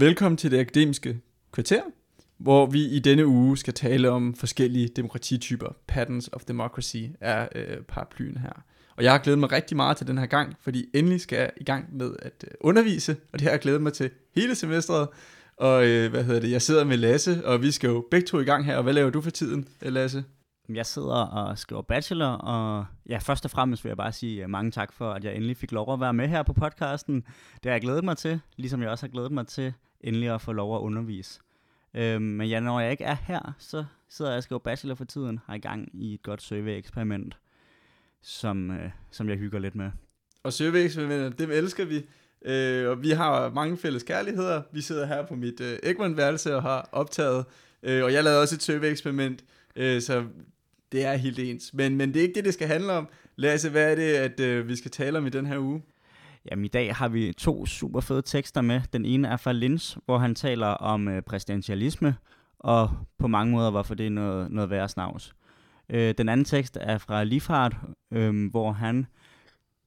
Velkommen til det akademiske kvarter, hvor vi i denne uge skal tale om forskellige demokratityper. Patterns of Democracy er øh, paraplyen her. Og jeg har glædet mig rigtig meget til den her gang, fordi endelig skal jeg i gang med at øh, undervise, og det har jeg glædet mig til hele semesteret. Og øh, hvad hedder det, jeg sidder med Lasse, og vi skal jo begge to i gang her. Og hvad laver du for tiden, øh, Lasse? Jeg sidder og skriver bachelor, og ja, først og fremmest vil jeg bare sige øh, mange tak for, at jeg endelig fik lov at være med her på podcasten. Det har jeg glædet mig til, ligesom jeg også har glædet mig til endelig at få lov at undervise. Øhm, men ja, når jeg ikke er her, så sidder jeg og skriver bachelor for tiden, har i gang i et godt survey-eksperiment, som, øh, som jeg hygger lidt med. Og survey-eksperimenter, det elsker vi. Øh, og vi har mange fælles kærligheder. Vi sidder her på mit øh, Egmont-værelse og har optaget. Øh, og jeg lavede også et survey-eksperiment, øh, så det er helt ens. Men, men det er ikke det, det skal handle om. Lasse, hvad er det, at øh, vi skal tale om i den her uge? Jamen i dag har vi to super fede tekster med. Den ene er fra Lins, hvor han taler om øh, præsidentialisme, og på mange måder, hvorfor det er noget, noget værre snavs. Øh, den anden tekst er fra Lifhardt, øh, hvor han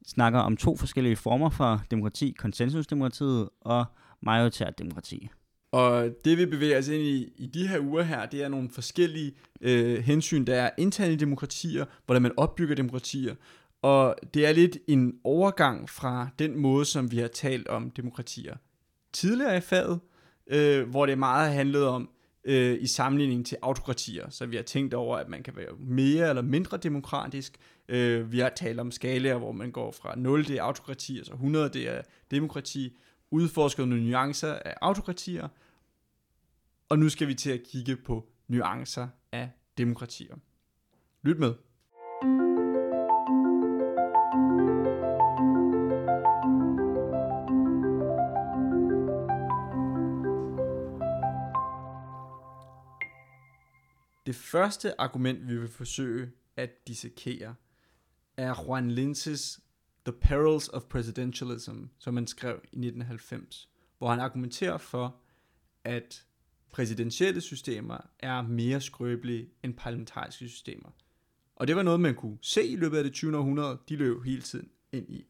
snakker om to forskellige former for demokrati, konsensusdemokratiet og majoritært demokrati. Og det vi bevæger os ind i i de her uger her, det er nogle forskellige øh, hensyn. Der er interne demokratier, hvordan man opbygger demokratier, og det er lidt en overgang fra den måde, som vi har talt om demokratier tidligere i faget, øh, hvor det meget handlet om øh, i sammenligning til autokratier. Så vi har tænkt over, at man kan være mere eller mindre demokratisk. Øh, vi har talt om skalaer, hvor man går fra 0 det er autokrati, altså 100 det er demokrati, udforsket nogle nuancer af autokratier, og nu skal vi til at kigge på nuancer af demokratier. Lyt med. Det første argument, vi vil forsøge at dissekere, er Juan Linces The Perils of Presidentialism, som han skrev i 1990, hvor han argumenterer for, at præsidentielle systemer er mere skrøbelige end parlamentariske systemer. Og det var noget, man kunne se i løbet af det 20. århundrede. De løb hele tiden ind i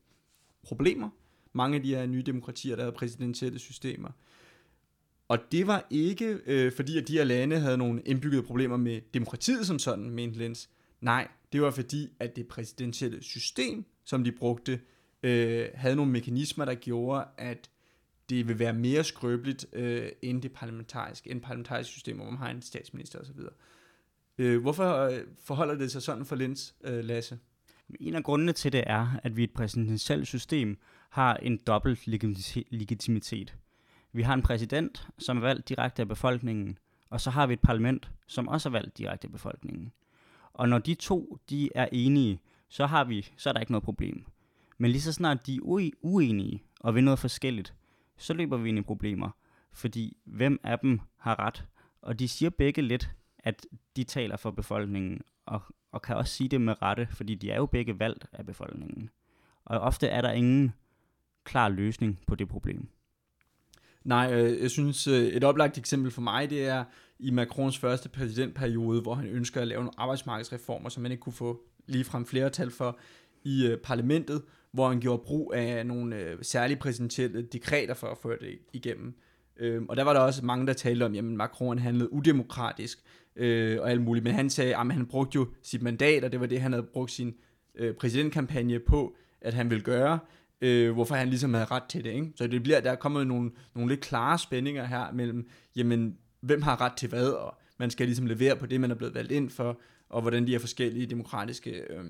problemer. Mange af de her nye demokratier, der havde præsidentielle systemer. Og det var ikke øh, fordi, at de her lande havde nogle indbyggede problemer med demokratiet som sådan, mente Lenz. Nej, det var fordi, at det præsidentielle system, som de brugte, øh, havde nogle mekanismer, der gjorde, at det vil være mere skrøbeligt øh, end det parlamentariske, end parlamentariske system, hvor man har en statsminister osv. Øh, hvorfor øh, forholder det sig sådan for Lens, øh, Lasse? En af grundene til det er, at vi i et præsidentielt system har en dobbelt legitimitet. Vi har en præsident, som er valgt direkte af befolkningen, og så har vi et parlament, som også er valgt direkte af befolkningen. Og når de to de er enige, så, har vi, så er der ikke noget problem. Men lige så snart de er uenige og vil noget forskelligt, så løber vi ind i problemer. Fordi hvem af dem har ret? Og de siger begge lidt, at de taler for befolkningen, og, og kan også sige det med rette, fordi de er jo begge valgt af befolkningen. Og ofte er der ingen klar løsning på det problem. Nej, øh, jeg synes, øh, et oplagt eksempel for mig, det er i Macrons første præsidentperiode, hvor han ønsker at lave nogle arbejdsmarkedsreformer, som man ikke kunne få ligefrem flertal for i øh, parlamentet, hvor han gjorde brug af nogle øh, særlige præsidentielle dekreter for at få det igennem. Øhm, og der var der også mange, der talte om, at Macron handlede udemokratisk øh, og alt muligt. Men han sagde, at han brugte jo sit mandat, og det var det, han havde brugt sin øh, præsidentkampagne på, at han ville gøre. Øh, hvorfor han ligesom havde ret til det. Ikke? Så det bliver, der er kommet nogle, nogle lidt klare spændinger her mellem, jamen, hvem har ret til hvad, og man skal ligesom levere på det, man er blevet valgt ind for, og hvordan de her forskellige demokratiske øh,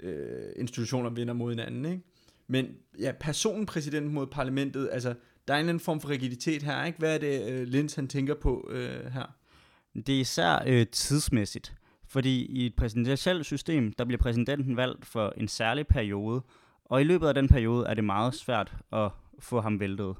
øh, institutioner vinder mod hinanden. Ikke? Men ja, personen præsident mod parlamentet, altså der er en eller anden form for rigiditet her, ikke? Hvad er det, øh, Lins han tænker på øh, her? Det er især øh, tidsmæssigt, fordi i et præsidentielt system, der bliver præsidenten valgt for en særlig periode, og i løbet af den periode er det meget svært at få ham væltet.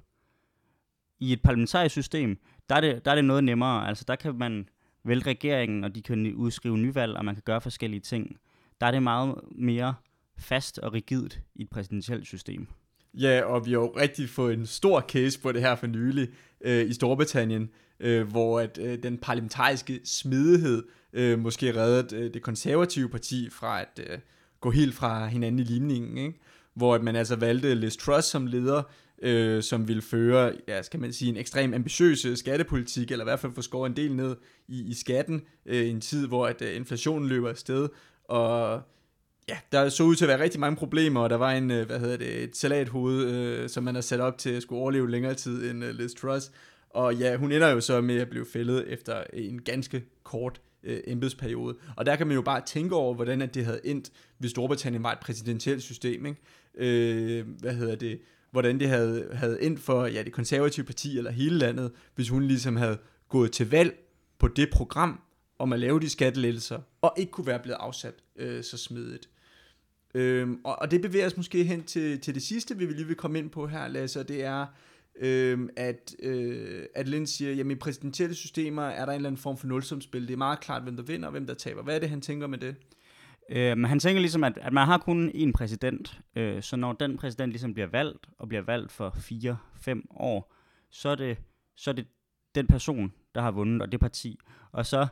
I et parlamentarisk system, der er det, der er det noget nemmere, altså der kan man vælte regeringen, og de kan udskrive nyvalg, og man kan gøre forskellige ting der er det meget mere fast og rigidt i et præsidentielt system. Ja, og vi har jo rigtig fået en stor case på det her for nylig øh, i Storbritannien, øh, hvor at øh, den parlamentariske smidighed øh, måske reddede øh, det konservative parti fra at øh, gå helt fra hinanden i ligningen, ikke? hvor at man altså valgte Liz Truss som leder, øh, som vil føre, ja, skal man sige, en ekstrem ambitiøs øh, skattepolitik, eller i hvert fald få skåret en del ned i, i skatten, øh, i en tid, hvor at, øh, inflationen løber afsted, og ja, der så ud til at være rigtig mange problemer, og der var en, øh, hvad hedder det, et salathoved, øh, som man har sat op til at skulle overleve længere tid end øh, Liz Truss, og ja, hun ender jo så med at blive fældet efter en ganske kort øh, embedsperiode. Og der kan man jo bare tænke over, hvordan at det havde endt, hvis Storbritannien var et præsidentielt system. Ikke? Øh, hvad hedder det? Hvordan det havde, havde endt for ja, det konservative parti eller hele landet, hvis hun ligesom havde gået til valg på det program om at lave de skattelettelser, og ikke kunne være blevet afsat øh, så smidigt. Øhm, og, og det bevæger os måske hen til, til det sidste, vi lige vil komme ind på her, Lasse, og det er, øh, at, øh, at Lind siger, jamen i præsidentielle systemer er der en eller anden form for nulsumspil. Det er meget klart, hvem der vinder og hvem der taber. Hvad er det, han tænker med det? Øh, han tænker ligesom, at, at man har kun én præsident, øh, så når den præsident ligesom bliver valgt, og bliver valgt for 4-5 år, så er, det, så er det den person, der har vundet, og det parti. Og så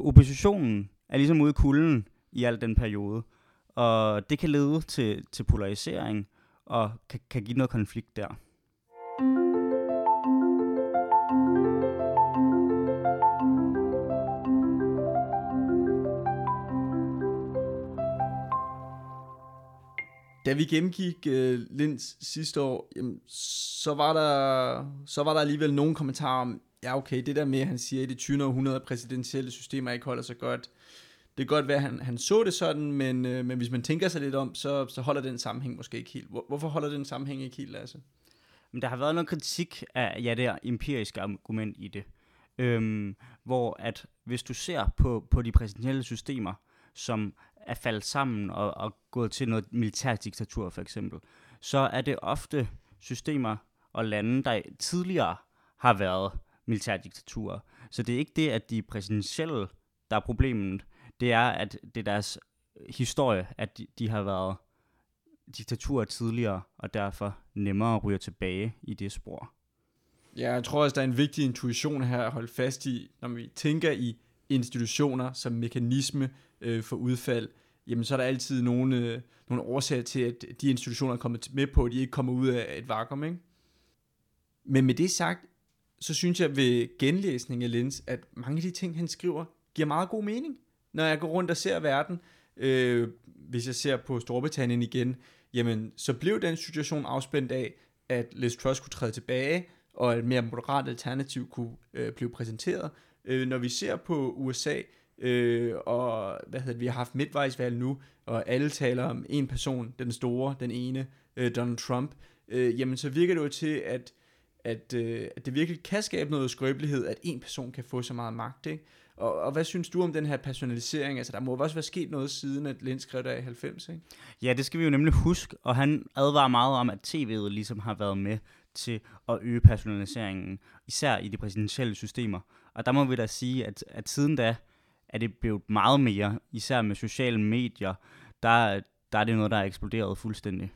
oppositionen er ligesom ude i kulden i al den periode. Og det kan lede til, til polarisering, og kan, kan give noget konflikt der. Da vi gennemgik øh, Linds sidste år, jamen, så, var der, så var der alligevel nogle kommentarer om, ja okay, det der med, at han siger, at det 20. århundrede præsidentielle systemer ikke holder så godt, det kan godt være, at han, han så det sådan, men, øh, men hvis man tænker sig lidt om, så, så holder den sammenhæng måske ikke helt. Hvor, hvorfor holder den sammenhæng ikke helt, Lasse? Men der har været noget kritik af ja, det empiriske argument i det. Øhm, hvor at hvis du ser på, på de præsidentielle systemer, som er faldet sammen og, og gået til noget militærdiktatur for eksempel, så er det ofte systemer og lande, der tidligere har været militærdiktaturer. Så det er ikke det, at de præsidentielle, der er problemet. Det er, at det er deres historie, at de, de har været diktaturer tidligere, og derfor nemmere ryger tilbage i det spor. Ja, jeg tror også, der er en vigtig intuition her at holde fast i, når vi tænker i institutioner som mekanisme øh, for udfald, jamen så er der altid nogle, øh, nogle årsager til, at de institutioner er kommet med på, at de ikke kommer ud af et vakuum. Ikke? Men med det sagt, så synes jeg ved genlæsning af Lens, at mange af de ting, han skriver, giver meget god mening. Når jeg går rundt og ser verden, øh, hvis jeg ser på Storbritannien igen, jamen så blev den situation afspændt af, at Liz Truss kunne træde tilbage, og et mere moderat alternativ kunne øh, blive præsenteret. Øh, når vi ser på USA, øh, og hvad hedder det, vi har haft midtvejsvalg nu, og alle taler om en person, den store, den ene, øh, Donald Trump, øh, jamen så virker det jo til, at, at, øh, at det virkelig kan skabe noget skrøbelighed, at en person kan få så meget magt, ikke? Og, og hvad synes du om den her personalisering? Altså, der må også være sket noget siden, at Lind skrev der i 90, ikke? Ja, det skal vi jo nemlig huske, og han advarer meget om, at tv'et ligesom har været med til at øge personaliseringen, især i de præsidentielle systemer. Og der må vi da sige, at, at siden da er det blevet meget mere, især med sociale medier, der, der er det noget, der er eksploderet fuldstændig.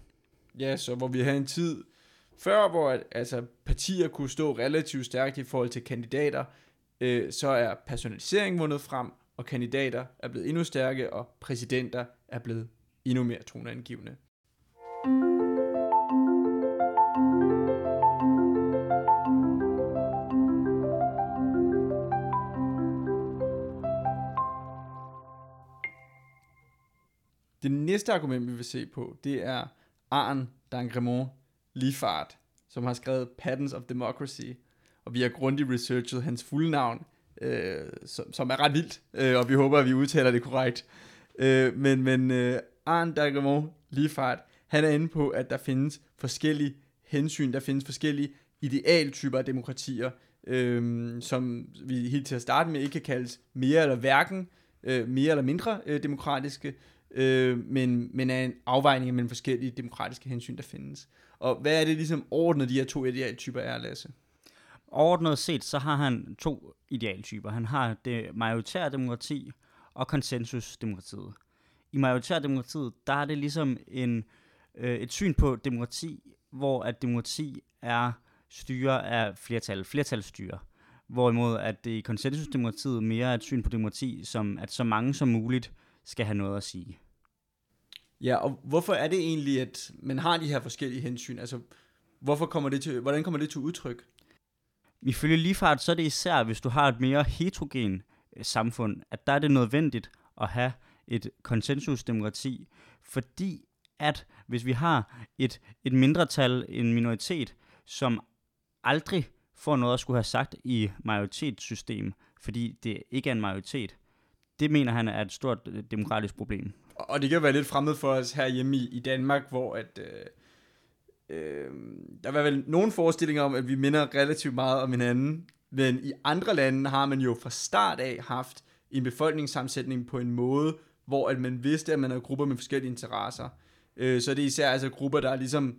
Ja, så hvor vi havde en tid før, hvor altså, partier kunne stå relativt stærkt i forhold til kandidater, øh, så er personalisering vundet frem, og kandidater er blevet endnu stærke, og præsidenter er blevet endnu mere toneangivende. Næste argument, vi vil se på, det er Arne Dangremont Lifart, som har skrevet Patterns of Democracy, og vi har grundigt researchet hans fulde navn, øh, som, som er ret vildt, øh, og vi håber, at vi udtaler det korrekt. Øh, men men øh, Arne Dangremont Lifart, han er inde på, at der findes forskellige hensyn, der findes forskellige idealtyper af demokratier, øh, som vi helt til at starte med ikke kan kaldes mere eller hverken øh, mere eller mindre øh, demokratiske, øh, men, men er en afvejning mellem forskellige demokratiske hensyn, der findes. Og hvad er det ligesom ordnet de her to idealtyper er, Lasse? Overordnet set, så har han to idealtyper. Han har det majoritære demokrati og konsensusdemokratiet. I majoritærdemokratiet, der er det ligesom en, øh, et syn på demokrati, hvor at demokrati er styre af flertal, flertalsstyre. Hvorimod at det i konsensusdemokratiet mere er et syn på demokrati, som at så mange som muligt skal have noget at sige. Ja, og hvorfor er det egentlig, at man har de her forskellige hensyn? Altså, Hvorfor kommer det til, hvordan kommer det til udtryk? Ifølge Liefart, så er det især, hvis du har et mere heterogen øh, samfund, at der er det nødvendigt at have et konsensusdemokrati, fordi at hvis vi har et, et mindretal, en minoritet, som aldrig får noget at skulle have sagt i majoritetssystem, fordi det ikke er en majoritet, det mener han er et stort øh, demokratisk problem. Og det kan jo være lidt fremmed for os herhjemme i, i Danmark, hvor at, øh, øh, der er vel nogle forestillinger om, at vi minder relativt meget om hinanden, men i andre lande har man jo fra start af haft en befolkningssammensætning på en måde, hvor at man vidste, at man har grupper med forskellige interesser. Øh, så det er især altså grupper, der er ligesom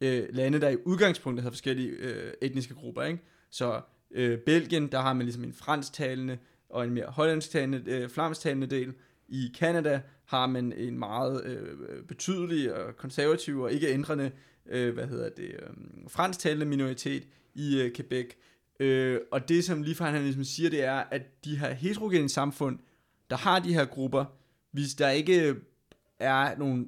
øh, lande, der i udgangspunktet havde forskellige øh, etniske grupper. Ikke? Så øh, Belgien, der har man ligesom en fransktalende og en mere hollandsktalende, øh, flamsktalende del. I Kanada har man en meget øh, betydelig og konservativ og ikke ændrende øh, hvad hedder det, øh, fransktalende minoritet i øh, Quebec. Øh, og det, som lige han ligesom siger, det er, at de her heterogene samfund, der har de her grupper, hvis der ikke øh, er nogle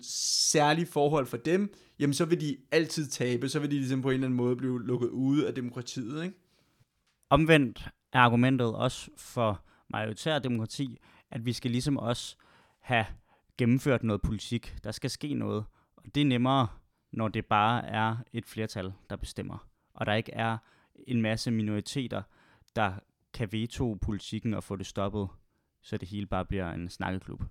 særlige forhold for dem, jamen så vil de altid tabe, så vil de ligesom på en eller anden måde blive lukket ude af demokratiet, ikke? Omvendt er argumentet også for majoritære demokrati, at vi skal ligesom også have gennemført noget politik. Der skal ske noget, og det er nemmere, når det bare er et flertal, der bestemmer, og der ikke er en masse minoriteter, der kan veto politikken og få det stoppet, så det hele bare bliver en snakkeklub.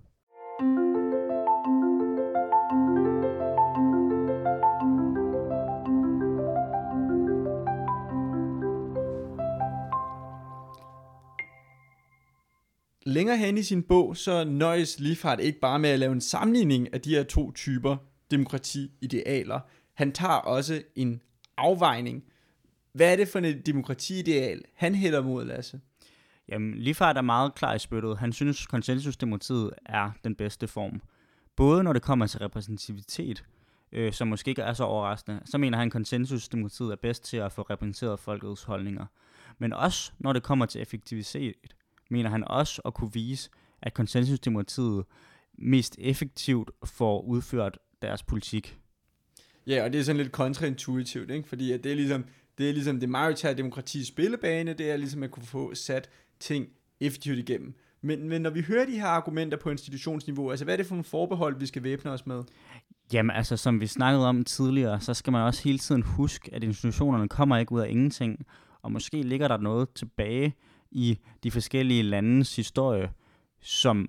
Længere hen i sin bog, så nøjes Liefhardt ikke bare med at lave en sammenligning af de her to typer demokrati-idealer. Han tager også en afvejning. Hvad er det for et demokrati-ideal, han hælder mod, Lasse? Jamen, Liefhardt er meget klar i spyttet. Han synes, konsensusdemokratiet er den bedste form. Både når det kommer til repræsentativitet, øh, som måske ikke er så overraskende, så mener han, at konsensusdemokratiet er bedst til at få repræsenteret folkets holdninger. Men også når det kommer til effektivitet, mener han også at kunne vise, at konsensusdemokratiet mest effektivt får udført deres politik. Ja, og det er sådan lidt kontraintuitivt, ikke? fordi at det er ligesom det er ligesom det majoritære demokratis spillebane, det er ligesom at kunne få sat ting effektivt igennem. Men, men når vi hører de her argumenter på institutionsniveau, altså hvad er det for nogle forbehold, vi skal væbne os med? Jamen altså, som vi snakkede om tidligere, så skal man også hele tiden huske, at institutionerne kommer ikke ud af ingenting, og måske ligger der noget tilbage i de forskellige landes historie, som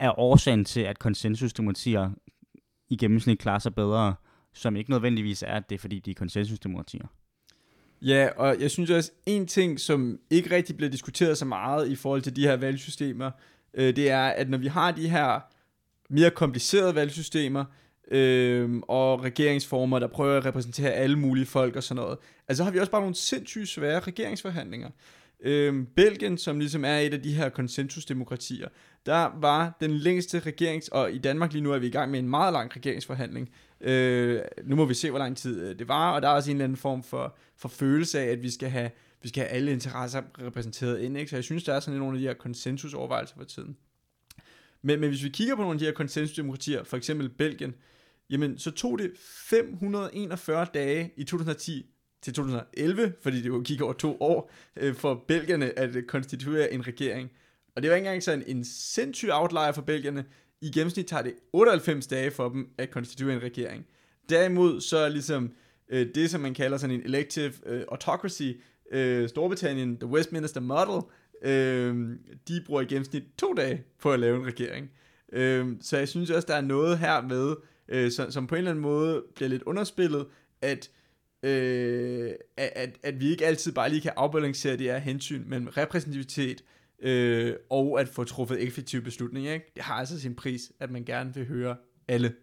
er årsagen til, at konsensusdemokratier i gennemsnit klarer sig bedre, som ikke nødvendigvis er, at det er fordi, de er konsensusdemokratier. Ja, og jeg synes også, en ting, som ikke rigtig bliver diskuteret så meget i forhold til de her valgsystemer, øh, det er, at når vi har de her mere komplicerede valgsystemer, øh, og regeringsformer, der prøver at repræsentere alle mulige folk og sådan noget, altså har vi også bare nogle sindssygt svære regeringsforhandlinger. Øhm, Belgien, som ligesom er et af de her konsensusdemokratier, der var den længste regerings... Og i Danmark lige nu er vi i gang med en meget lang regeringsforhandling. Øh, nu må vi se, hvor lang tid øh, det var, og der er også en eller anden form for, for følelse af, at vi skal have, vi skal have alle interesser repræsenteret ind. Ikke? Så jeg synes, der er sådan nogle af de her konsensusovervejelser for tiden. Men, men hvis vi kigger på nogle af de her konsensusdemokratier, for eksempel Belgien, jamen så tog det 541 dage i 2010 til 2011, fordi det jo gik over to år, øh, for belgierne at øh, konstituere en regering. Og det var ikke engang sådan en sindssyg outlier for belgierne. I gennemsnit tager det 98 dage for dem at konstituere en regering. Derimod så er ligesom øh, det, som man kalder sådan en elective øh, autocracy, øh, Storbritannien, the Westminster Model, øh, de bruger i gennemsnit to dage på at lave en regering. Øh, så jeg synes også, der er noget her med, øh, som, som på en eller anden måde bliver lidt underspillet, at øh, at, at vi ikke altid bare lige kan afbalancere det her hensyn mellem repræsentativitet øh, og at få truffet effektive beslutninger. Ikke? Det har altså sin pris, at man gerne vil høre alle